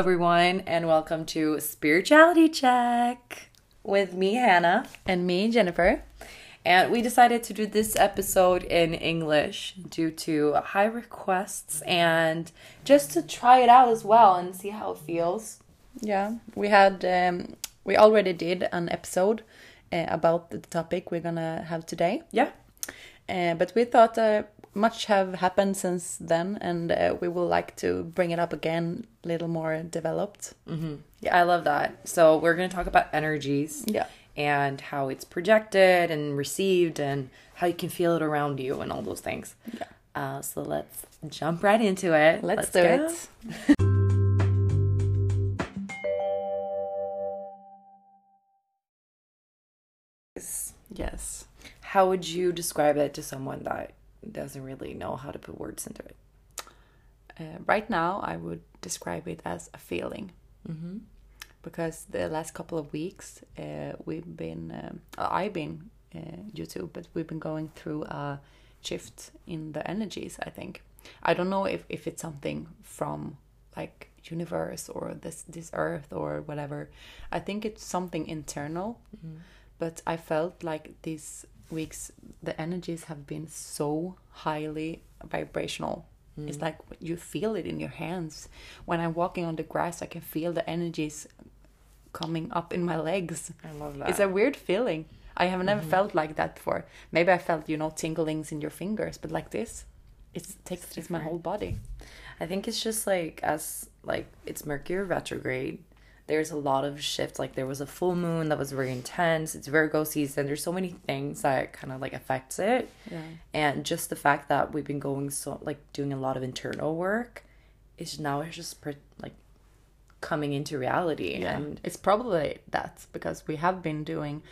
everyone, and welcome to Spirituality Check with me, Hannah. And me, Jennifer. And we decided to do this episode in English due to high requests and just to try it out as well and see how it feels. Yeah, we had, um, we already did an episode uh, about the topic we're gonna have today. Yeah. Uh, but we thought uh, much have happened since then, and uh, we would like to bring it up again, a little more developed. Mm-hmm. Yeah, I love that. So we're going to talk about energies. Yeah. And how it's projected and received, and how you can feel it around you, and all those things. Yeah. Uh, so let's jump right into it. Let's, do go. it. yes. How would you describe it to someone that doesn't really know how to put words into it? Uh, right now, I would describe it as a feeling. Mm-hmm. Because the last couple of weeks, uh, we've been, um, I've been, uh, YouTube, but we've been going through a shift in the energies, I think. I don't know if, if it's something from like universe or this this earth or whatever. I think it's something internal. Mm-hmm. But I felt like these weeks the energies have been so highly vibrational. It's Mm. like you feel it in your hands. When I'm walking on the grass, I can feel the energies coming up in my legs. I love that. It's a weird feeling. I have never Mm-hmm. felt like that before. Maybe I felt, you know, tinglings in your fingers, but like this, it's takes it's, my whole body. I think it's just like as like it's Mercury retrograde. There's a lot of shifts. Like there was a full moon that was very intense. It's Virgo season. There's so many things that kind of like affects it. Yeah. And just the fact that we've been going so like doing a lot of internal work is now it's just like coming into reality. Yeah, And it's probably that because we have been doing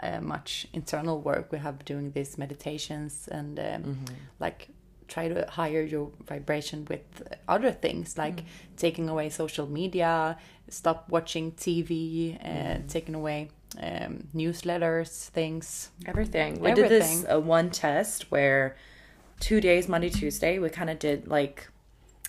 uh, much internal work. We have doing these meditations and um, Mm-hmm. like try to higher your vibration with other things like taking away social media, stop watching TV, uh, taking away um, newsletters, things. everything. We did this uh, one test where two days, Monday, Tuesday, we kind of did like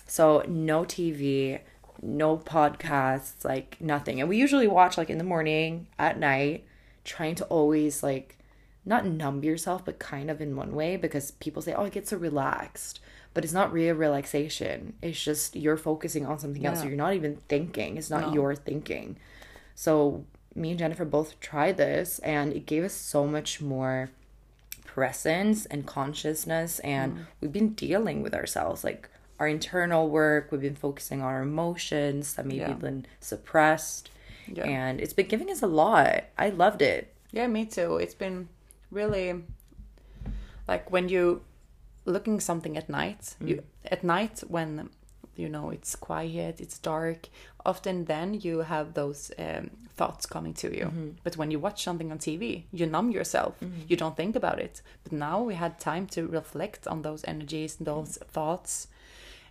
so no TV, no podcasts, like nothing. And we usually watch like in the morning, at night, trying to always like not numb yourself, but kind of in one way because people say, "Oh, I get so relaxed." But it's not real relaxation. It's just you're focusing on something else. So you're not even thinking. It's not No. your thinking. So me and Jennifer both tried this and it gave us so much more presence and consciousness and mm. we've been dealing with ourselves like our internal work we've been focusing on our emotions that maybe Yeah. been suppressed Yeah. and it's been giving us a lot i loved it Yeah, me too. It's been really like when you looking something at night. Mm. You at night when you know it's quiet, it's dark. Often then you have those um, thoughts coming to you. Mm-hmm. But when you watch something on TV, you numb yourself. Mm-hmm. You don't think about it. But now we had time to reflect on those energies, those mm. thoughts,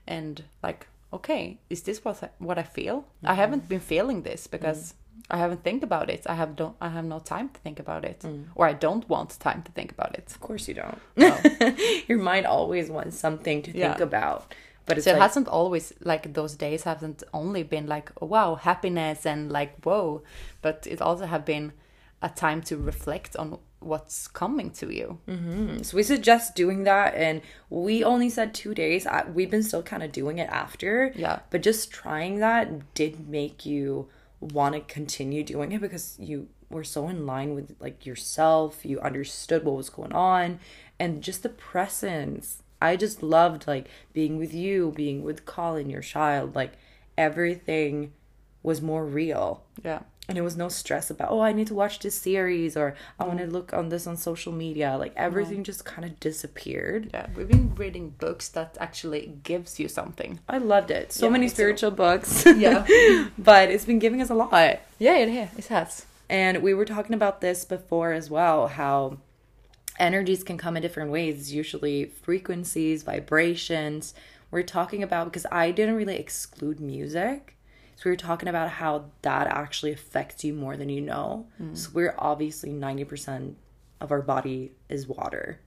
and like, okay, is this what I, what I feel? I mm-hmm. haven't been feeling this because mm. I haven't think about it. I have don't I have no time to think about it, mm. or I don't want time to think about it. of course you don't No. your mind always wants something to think Yeah. about but it's so it like hasn't always like those days haven't only been like oh, wow happiness and like whoa, but it also have been a time to reflect on what's coming to you. Mm-hmm. So we suggest doing that, and we only said two days. I, we've been still kind of doing it after. Yeah. But just trying that did make you want to continue doing it because you were so in line with like yourself. You understood what was going on, and just the presence. I just loved like being with you, being with Colin, your child. Like everything was more real Yeah. And it was no stress about oh i need to watch this series or i want to mm. look on this on social media. Like everything just kind of disappeared. Yeah, we've been reading books that actually gives you something. i loved it. So Yeah, many me too. spiritual books. Yeah. but it's been giving us a lot. Yeah, it, ha- it has. and we were talking about this before as well how energies can come in different ways usually frequencies vibrations. We're talking about because i didn't really exclude music so we were talking about how that actually affects you more than you know mm. so we're obviously 90% of our body is water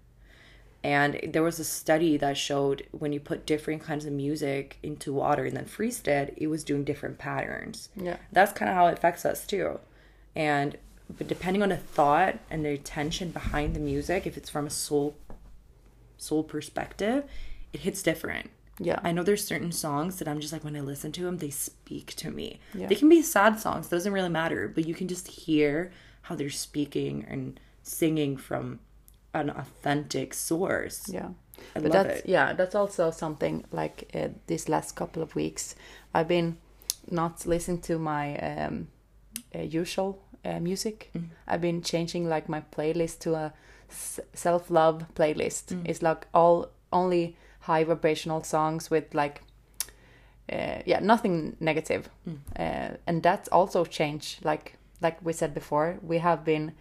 And there was a study that showed when you put different kinds of music into water and then freezed it, it was doing different patterns. Yeah. That's kind of how it affects us too. And but depending on the thought and the intention behind the music, if it's from a soul soul perspective, it hits different. Yeah. I know there's certain songs that I'm just like when I listen to them, they speak to me. Yeah. They can be sad songs, doesn't really matter, but you can just hear how they're speaking and singing from an authentic source. Yeah. I but love that's it. yeah that's also something like uh, this last couple of weeks i've been not listening to my um, uh, usual uh, music Mm. i've been changing like my playlist to a s- self-love playlist Mm. it's like all only high vibrational songs with like uh, yeah nothing negative Mm. uh, and that's also changed like like we said before we have been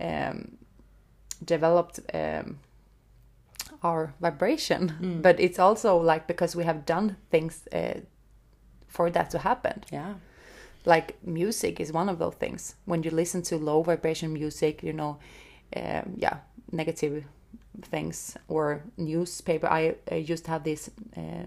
um, developed um, our vibration Mm. but it's also like because we have done things uh, for that to happen Yeah. like music is one of those things when you listen to low vibration music you know um, yeah negative things or newspaper i, I used to have this uh,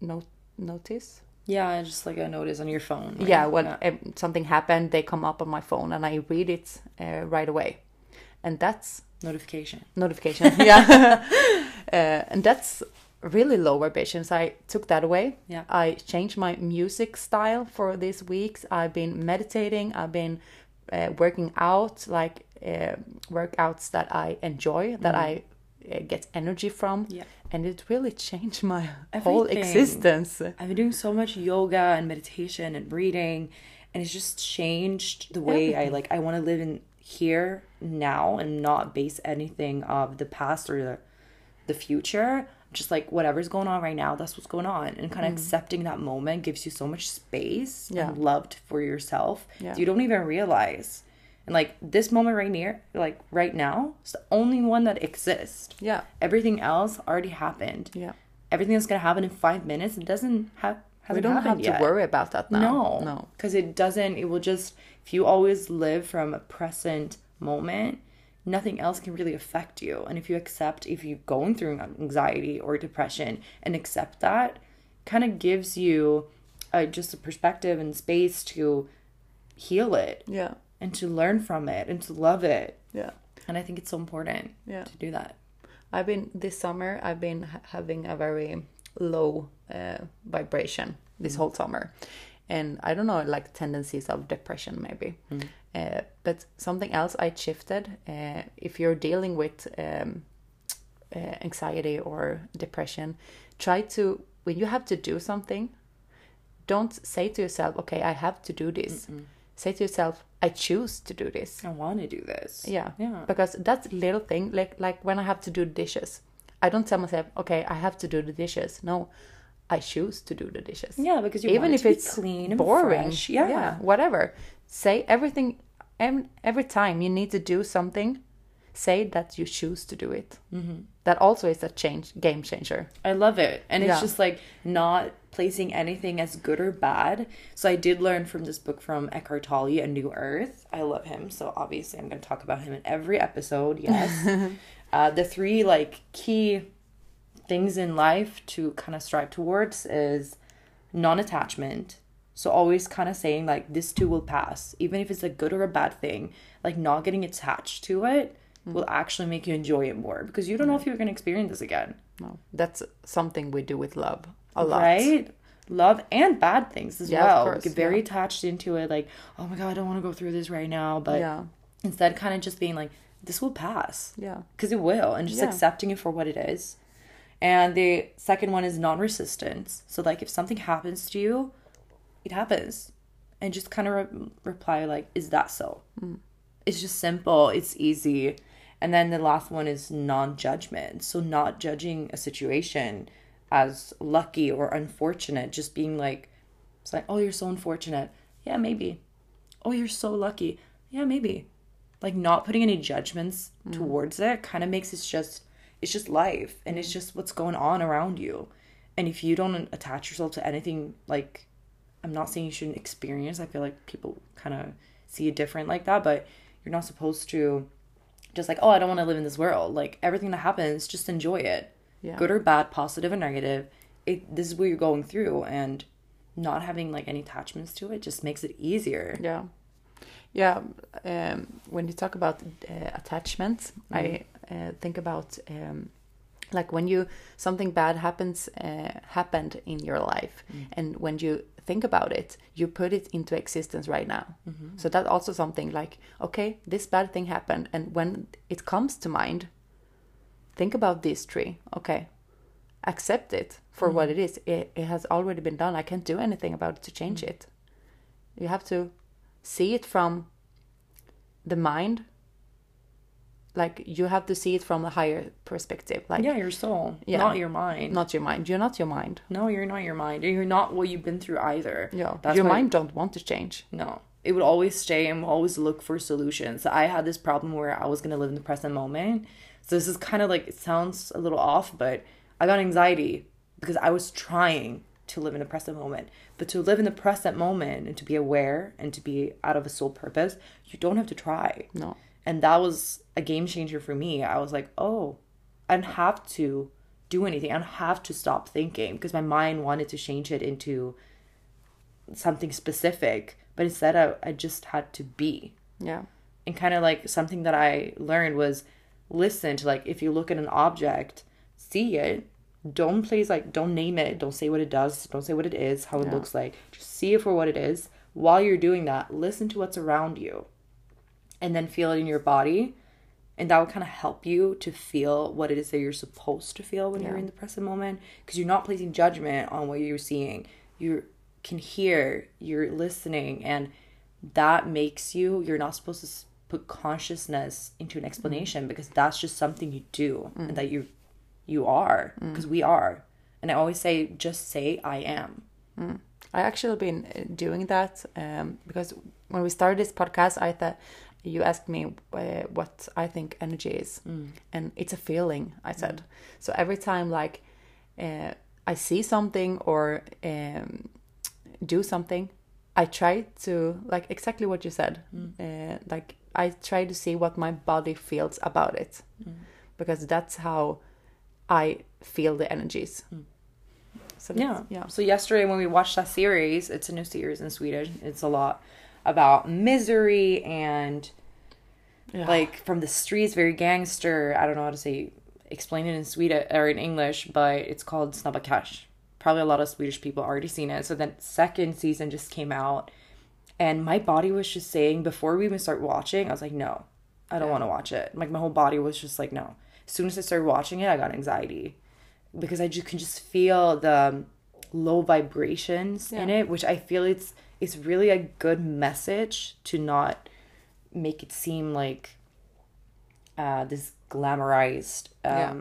note notice Yeah, just like a notice on your phone. right? yeah when um, something happened they come up on my phone and i read it uh, right away and that's Notification. notification yeah uh, and that's really low vibrations i took that away Yeah. i changed my music style for these weeks i've been meditating i've been uh, working out like uh, workouts that i enjoy that i uh, get energy from Yeah. and it really changed my whole existence I've been doing so much yoga and meditation and reading, and it's just changed the way I like. I want to live in here now and not base anything of the past or the, the future. Just like whatever's going on right now, that's what's going on, and kind of accepting that moment gives you so much space Yeah. and love for yourself. Yeah. You don't even realize. And like this moment right near, like right now, is the only one that exists. yeah Everything else already happened yeah everything that's gonna happen in five minutes. It doesn't have. we don't have happened to worry about that now No, no because it doesn't. It will just. If you always live from a present moment, nothing else can really affect you. And if you accept, if you're going through anxiety or depression, and accept that, kind of gives you uh, just a perspective and space to heal it yeah and to learn from it and to love it. yeah And I think it's so important Yeah. to do that. I've been this summer. I've been ha- having a very low uh, vibration this whole summer, and I don't know, like tendencies of depression maybe. Uh, but something else I shifted. Uh, if you're dealing with um, uh, anxiety or depression, try to when you have to do something, don't say to yourself, "Okay, I have to do this." Say to yourself, "I choose to do this." I want to do this. Yeah. Yeah. Because that's little thing like like when I have to do dishes. I don't tell myself, okay, I have to do the dishes. No, I choose to do the dishes. Yeah, because even if it's clean and boring. fresh. Yeah. whatever. Say everything. Every, every time you need to do something, say that you choose to do it. Mm-hmm. That also is a change game changer. I love it. And it's just like not placing anything as good or bad. So I did learn from this book from Eckhart Tolle, A New Earth. I love him. So obviously I'm going to talk about him in every episode. Yes. uh, the three like key things in life to kind of strive towards is non-attachment. So always kind of saying like this too will pass, even if it's a good or a bad thing. Like not getting attached to it will actually make you enjoy it more because you don't know if you're going to experience this again. No, that's something we do with love a lot. Right? Love and bad things as Yeah, of well. course, Get very yeah. attached into it, like, oh my god, I don't want to go through this right now. But Yeah. instead, kind of just being like, this will pass. Yeah. Because it will, and just Yeah. accepting it for what it is. And the second one is non resistance. So, like, if something happens to you, it happens. And just kind of re- reply, like, is that so? Mm. It's just simple, it's easy. And then the last one is non judgment. So, not judging a situation as lucky or unfortunate, just being like, it's like, oh, you're so unfortunate. Yeah, maybe. Oh, you're so lucky. Yeah, maybe. Like not putting any judgments mm. towards it kind of makes it just it's just life and it's just what's going on around you. And if you don't attach yourself to anything like I'm not saying you shouldn't experience. I feel like people kind of see it different like that, but you're not supposed to just like, oh, I don't want to live in this world. Like everything that happens, just enjoy it. Yeah. Good or bad, positive or negative. It this is what you're going through and not having like any attachments to it just makes it easier. Yeah. Yeah. Um, when you talk about uh, attachments, I uh, think about um, like when you something bad happens uh, happened in your life, and when you think about it, you put it into existence right now. So that's also something like okay, this bad thing happened, and when it comes to mind, think about this tree. Okay, accept it for what mm-hmm. it is. It, it has already been done. I can't do anything about it to change mm-hmm. it. You have to see it from the mind. Like you have to see it from a higher perspective. Like Yeah, your soul, Yeah. not your mind. not your mind. You're not your mind. no, you're not your mind. You're not what you've been through either. Yeah. That's your why- mind don't want to change. No. It would always stay and always look for solutions. I had this problem where I was going to live in the present moment. So this is kind of like, it sounds a little off, but I got anxiety because I was trying to live in the present moment. But to live in the present moment and to be aware and to be out of a sole purpose, you don't have to try. No. And that was a game changer for me. I was like, oh, I don't have to do anything. I don't have to stop thinking because my mind wanted to change it into something specific. But instead, I, I just had to be. Yeah. And kind of like something that I learned was listen to like, if you look at an object, see it. Don't place like, don't name it. Don't say what it does. Don't say what it is, how it Yeah. looks like. Just see it for what it is. While you're doing that, listen to what's around you and then feel it in your body and that will kind of help you to feel what it is that you're supposed to feel when you're in the present moment because you're not placing judgment on what you're seeing you can hear you're listening and that makes you you're not supposed to put consciousness into an explanation because that's just something you do and that you you are because we are. And i always say just say i am. I actually been uh, doing that um, because when we started this podcast, I thought you asked me uh, what I think energy is, and it's a feeling. I said. So every time like uh, I see something or um, do something, I try to like exactly what you said. Uh, like I try to see what my body feels about it, mm. because that's how I feel the energies. Mm. So Yeah. yeah. So yesterday when we watched that series, it's a new series in Sweden. It's a lot about misery and Yeah. like from the streets, very gangster. I don't know how to say explain it in Sweden or in English, but it's called Snabba Cash. Probably a lot of Swedish people already seen it. So then second season just came out and my body was just saying before we even start watching, I was like, no, I don't want to watch it. Like my whole body was just like, no. As soon as I started watching it, I got anxiety because I just can just feel the low vibrations in it, which I feel it's it's really a good message to not make it seem like uh, this glamorized um, Yeah.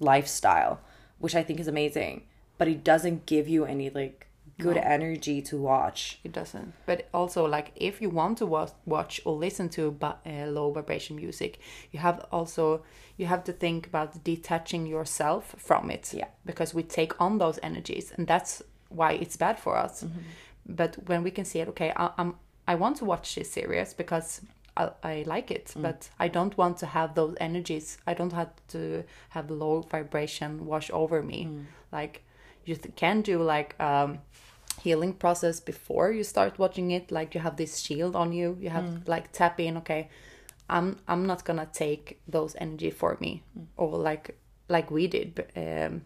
lifestyle, which I think is amazing. But it doesn't give you any like good No. energy to watch. It doesn't. But also, like, if you want to wa- watch or listen to ba- uh, low vibration music, you have also you have to think about detaching yourself from it. Yeah. Because we take on those energies, and that's why it's bad for us. Mm-hmm. But when we can see it, okay, I, I'm I want to watch this series because. I, I like it, mm. but I don't want to have those energies. I don't have to have low vibration wash over me. Mm. Like you th- can do like um, healing process before you start watching it like you have this shield on you you have to like tap in okay i'm i'm not gonna take those energy for me or like like we did but, um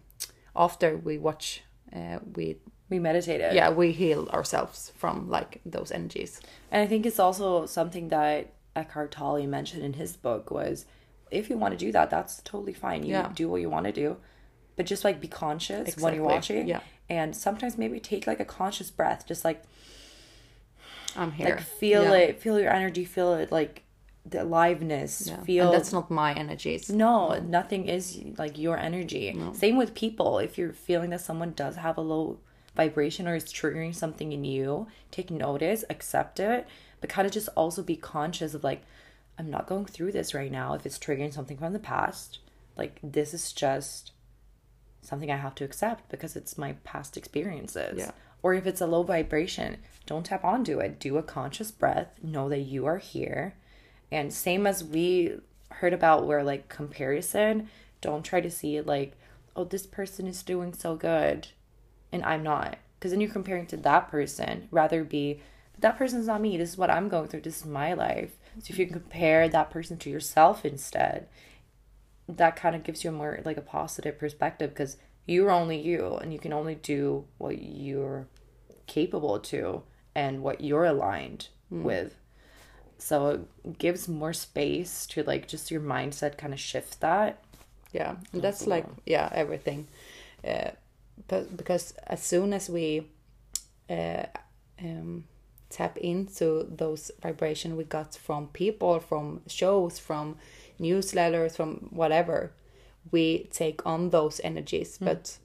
after we watch uh, we We meditated. yeah we heal ourselves from like those energies And I think it's also something that Eckhart Tolle mentioned in his book was if you want to do that, that's totally fine. You Yeah. do what you want to do. But just like be conscious when you're Exactly. watching. Yeah. And sometimes maybe take like a conscious breath. Just like i'm here like feel Yeah. it, feel your energy, feel it like the aliveness. yeah. Feel and that's not my energies no, nothing is like your energy. Same with people. If you're feeling that someone does have a low vibration or is triggering something in you, take notice, accept it, but kind of just also be conscious of like, I'm not going through this right now. If it's triggering something from the past, like this is just something I have to accept because it's my past experiences. Yeah. Or if it's a low vibration, don't tap onto it. Do a conscious breath. Know that you are here. And same as we heard about where like comparison, don't try to see it like, oh, this person is doing so good and I'm not. Because then you're comparing to that person. Rather be, but that person's not me. This is what I'm going through. This is my life. So if you can compare that person to yourself instead, that kind of gives you a more like a positive perspective because you're only you and you can only do what you're capable to and what you're aligned with. So it gives more space to like just your mindset kind of shift that. yeah and that's like yeah everything uh, but because as soon as we uh, um, tap into those vibration we got from people from shows from newsletters from whatever we take on those energies. But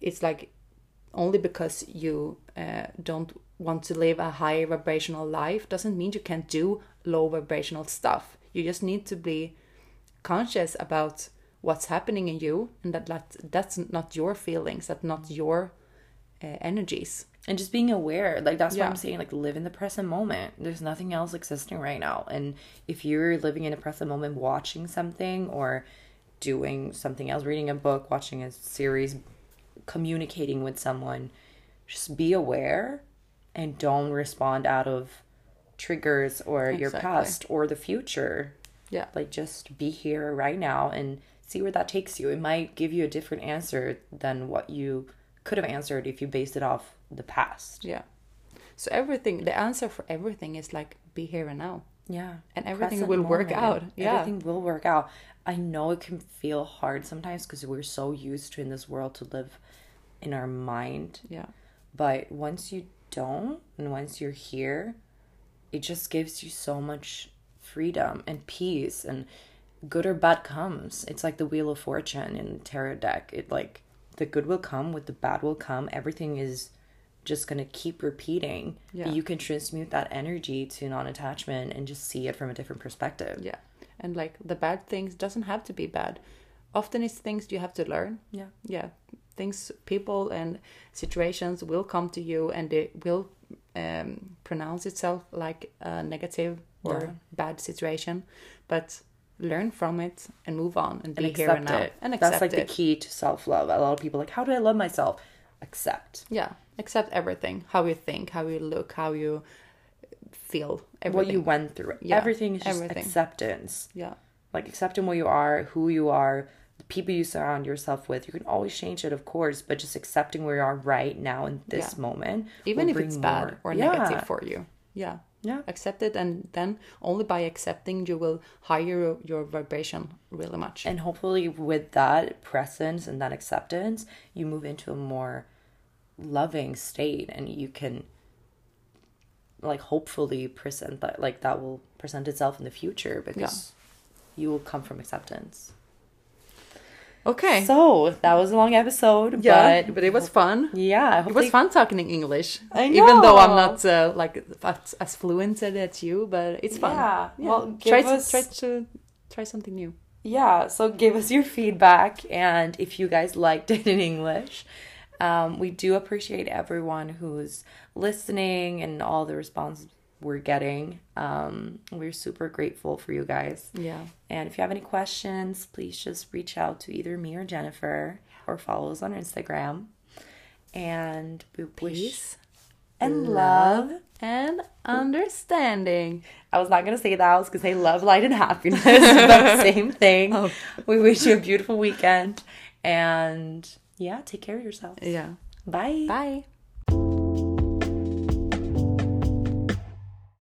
it's like only because you uh, don't want to live a high vibrational life doesn't mean you can't do low vibrational stuff. You just need to be conscious about what's happening in you and that, that that's not your feelings that's not your uh, energies and just being aware like that's Yeah. what i'm saying like live in the present moment. There's nothing else existing right now. And if you're living in a present moment watching something or doing something else reading a book watching a series communicating with someone just be aware and don't respond out of triggers or your past or the future. Yeah. Like just be here right now and see where that takes you. It might give you a different answer than what you could have answered if you based it off the past. Yeah. So everything the answer for everything is like be here and now. Yeah. And everything Present will work out. Yeah. everything will work out. I know it can feel hard sometimes because we're so used to in this world to live in our mind. Yeah. But once you don't and once you're here it just gives you so much freedom and peace and good or bad comes. It's like the wheel of fortune in the tarot deck. It like the good will come with the bad will come. Everything is just going to keep repeating Yeah. you can transmute that energy to non-attachment and just see it from a different perspective. Yeah. And like the bad things doesn't have to be bad. Often it's things you have to learn. Yeah. Yeah. Things people and situations will come to you and it will um, pronounce itself like a negative or Yeah. bad situation but learn from it and move on and be and here and accept now it. and accept that's like it. the key to self-love. A lot of people are like how do i love myself accept yeah accept everything how you think how you look how you feel everything what you went through Yeah, everything is just everything. acceptance yeah like accepting what you are, who you are, the people you surround yourself with. You can always change it, of course, but just accepting where you are right now in this Yeah. moment, even if it's bad more. or Yeah. negative for you yeah Yeah. accept it and then only by accepting you will higher your, your vibration really much And hopefully, with that presence and that acceptance, you move into a more loving state, and you can, like, hopefully present that, like, that will present itself in the future because you will come from acceptance. Okay So that was a long episode, yeah but but, it was fun yeah, it was fun talking in english I know. even though i'm not uh, like as, as fluent as you but it's fun Yeah. Well, give try us- to try to try something new yeah so give us your feedback and if you guys liked it in english um, we do appreciate everyone who's listening and all the responses we're getting um, we're super grateful for you guys yeah and if you have any questions please just reach out to either me or jennifer or follow us on instagram and we wish peace and love and understanding I was not gonna say that. I was gonna say love, light, and happiness, but same thing. Oh. We wish you a beautiful weekend, and yeah, take care of yourself. yeah Bye. bye